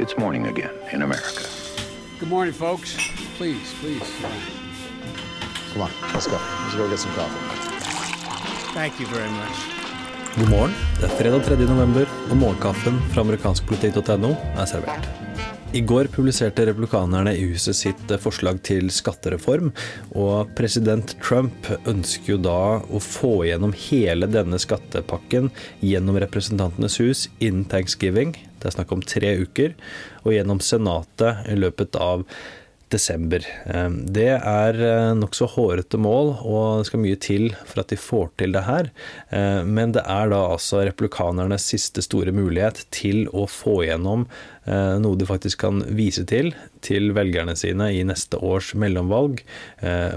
It's morning again in America. Good morning, folks. Please, please. Come on, let's go. Let's go get some coffee. Thank you very much. God morgen. Det er fredag 3. november, og morgenkaffen fra amerikanskpolitikk.no er servert. I går publiserte republikanerne i huset sitt forslag til skattereform, og president Trump ønsker jo da å få gjennom hele denne skattepakken gjennom Representantenes hus innen thanksgiving, det er snakk om tre uker, og gjennom Senatet i løpet av desember. Det er nokså hårete mål, og det skal mye til for at de får til det her. Men det er da altså republikanernes siste store mulighet til å få gjennom noe de faktisk kan vise til til velgerne sine i neste års mellomvalg.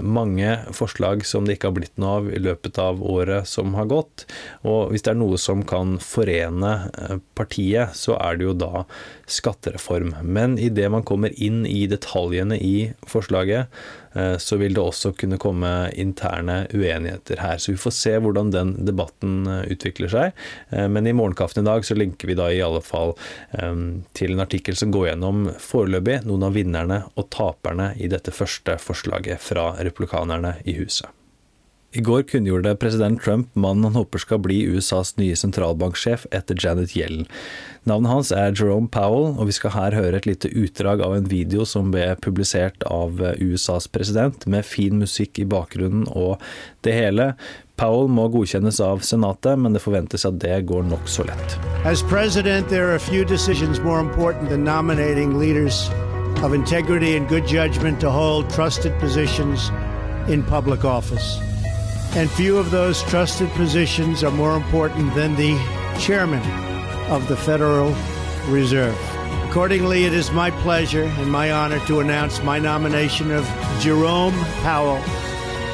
Mange forslag som det ikke har blitt noe av i løpet av året som har gått. Og hvis det er noe som kan forene partiet, så er det jo da skattereform. Men idet man kommer inn i detaljene i forslaget, så vil det også kunne komme interne uenigheter her. Så vi får se hvordan den debatten utvikler seg. Men i Morgenkaffen i dag så linker vi da i alle fall til en artikkel som går gjennom foreløpig noen av vinnerne og taperne i dette første forslaget fra republikanerne i huset. I går kunngjorde president Trump mannen han håper skal bli USAs nye sentralbanksjef etter Janet Yellen. Navnet hans er Jerome Powell, og vi skal her høre et lite utdrag av en video som ble publisert av USAs president, med fin musikk i bakgrunnen og det hele. Powell må godkjennes av Senatet, men det forventes at det går nokså lett. As president, there are few decisions more important than nominating leaders of integrity and good judgment to hold trusted positions in public office. And few of those trusted positions are more important than the chairman of the Federal Reserve. Accordingly, it is my pleasure and my honor to announce my nomination of Jerome Powell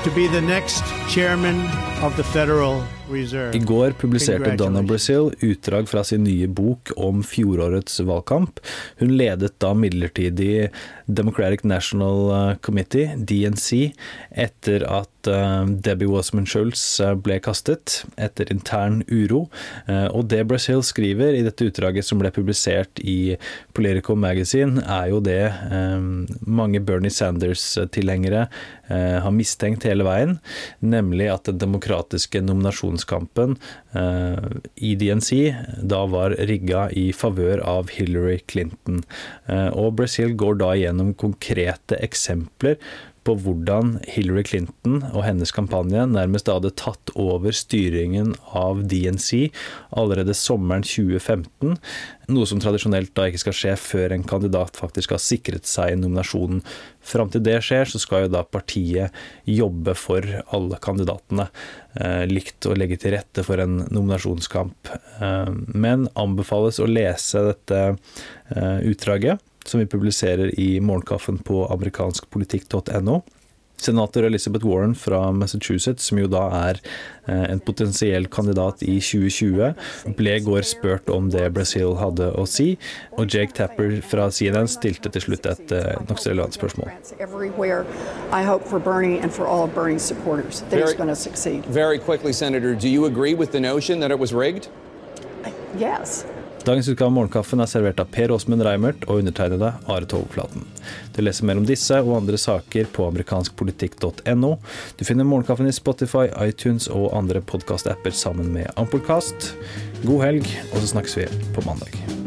to be the next chairman of the Federal Reserve. I går publiserte Donna Brazil utdrag fra sin nye bok om fjorårets valgkamp. Hun ledet da midlertidig Democratic National Committee, DNC, etter at Debbie Wasserman Schultz ble kastet etter intern uro. Og det Brazil skriver i dette utdraget som ble publisert i Politico Magazine, er jo det mange Bernie Sanders-tilhengere har mistenkt hele veien, nemlig at den demokratiske nominasjonskampen i DNC da var rigga i favør av Hillary Clinton. Og Brazil går da gjennom konkrete eksempler på hvordan Hillary Clinton og hennes kampanje nærmest hadde tatt over styringen av DNC allerede sommeren 2015, noe som tradisjonelt da ikke skal skje før en kandidat faktisk har sikret seg nominasjonen. Fram til det skjer, så skal jo da partiet jobbe for alle kandidatene, likt å legge til rette for en nominasjonskamp. Men anbefales å lese dette utdraget som vi publiserer i Morgenkaffen på amerikanskpolitikk.no. Senator Elizabeth Warren fra Massachusetts, som jo da er en potensiell kandidat i 2020, ble i går spurt om det Brazil hadde å si, og Jake Tapper fra CNN stilte til slutt et nokså relevant spørsmål. Very, hope for Bernie and for all of Bernie's supporters that he's going to succeed. Very quickly, Senator, do you agree with the notion that it was rigged? Yes. Dagens utgave av Morgenkaffen er servert av Per Åsmund Reimert og undertegnede Are Togflaten. Du leser mer om disse og andre saker på amerikanskpolitikk.no. Du finner Morgenkaffen i Spotify, iTunes og andre podkast-apper sammen med Ampolkast. God helg, og så snakkes vi på mandag.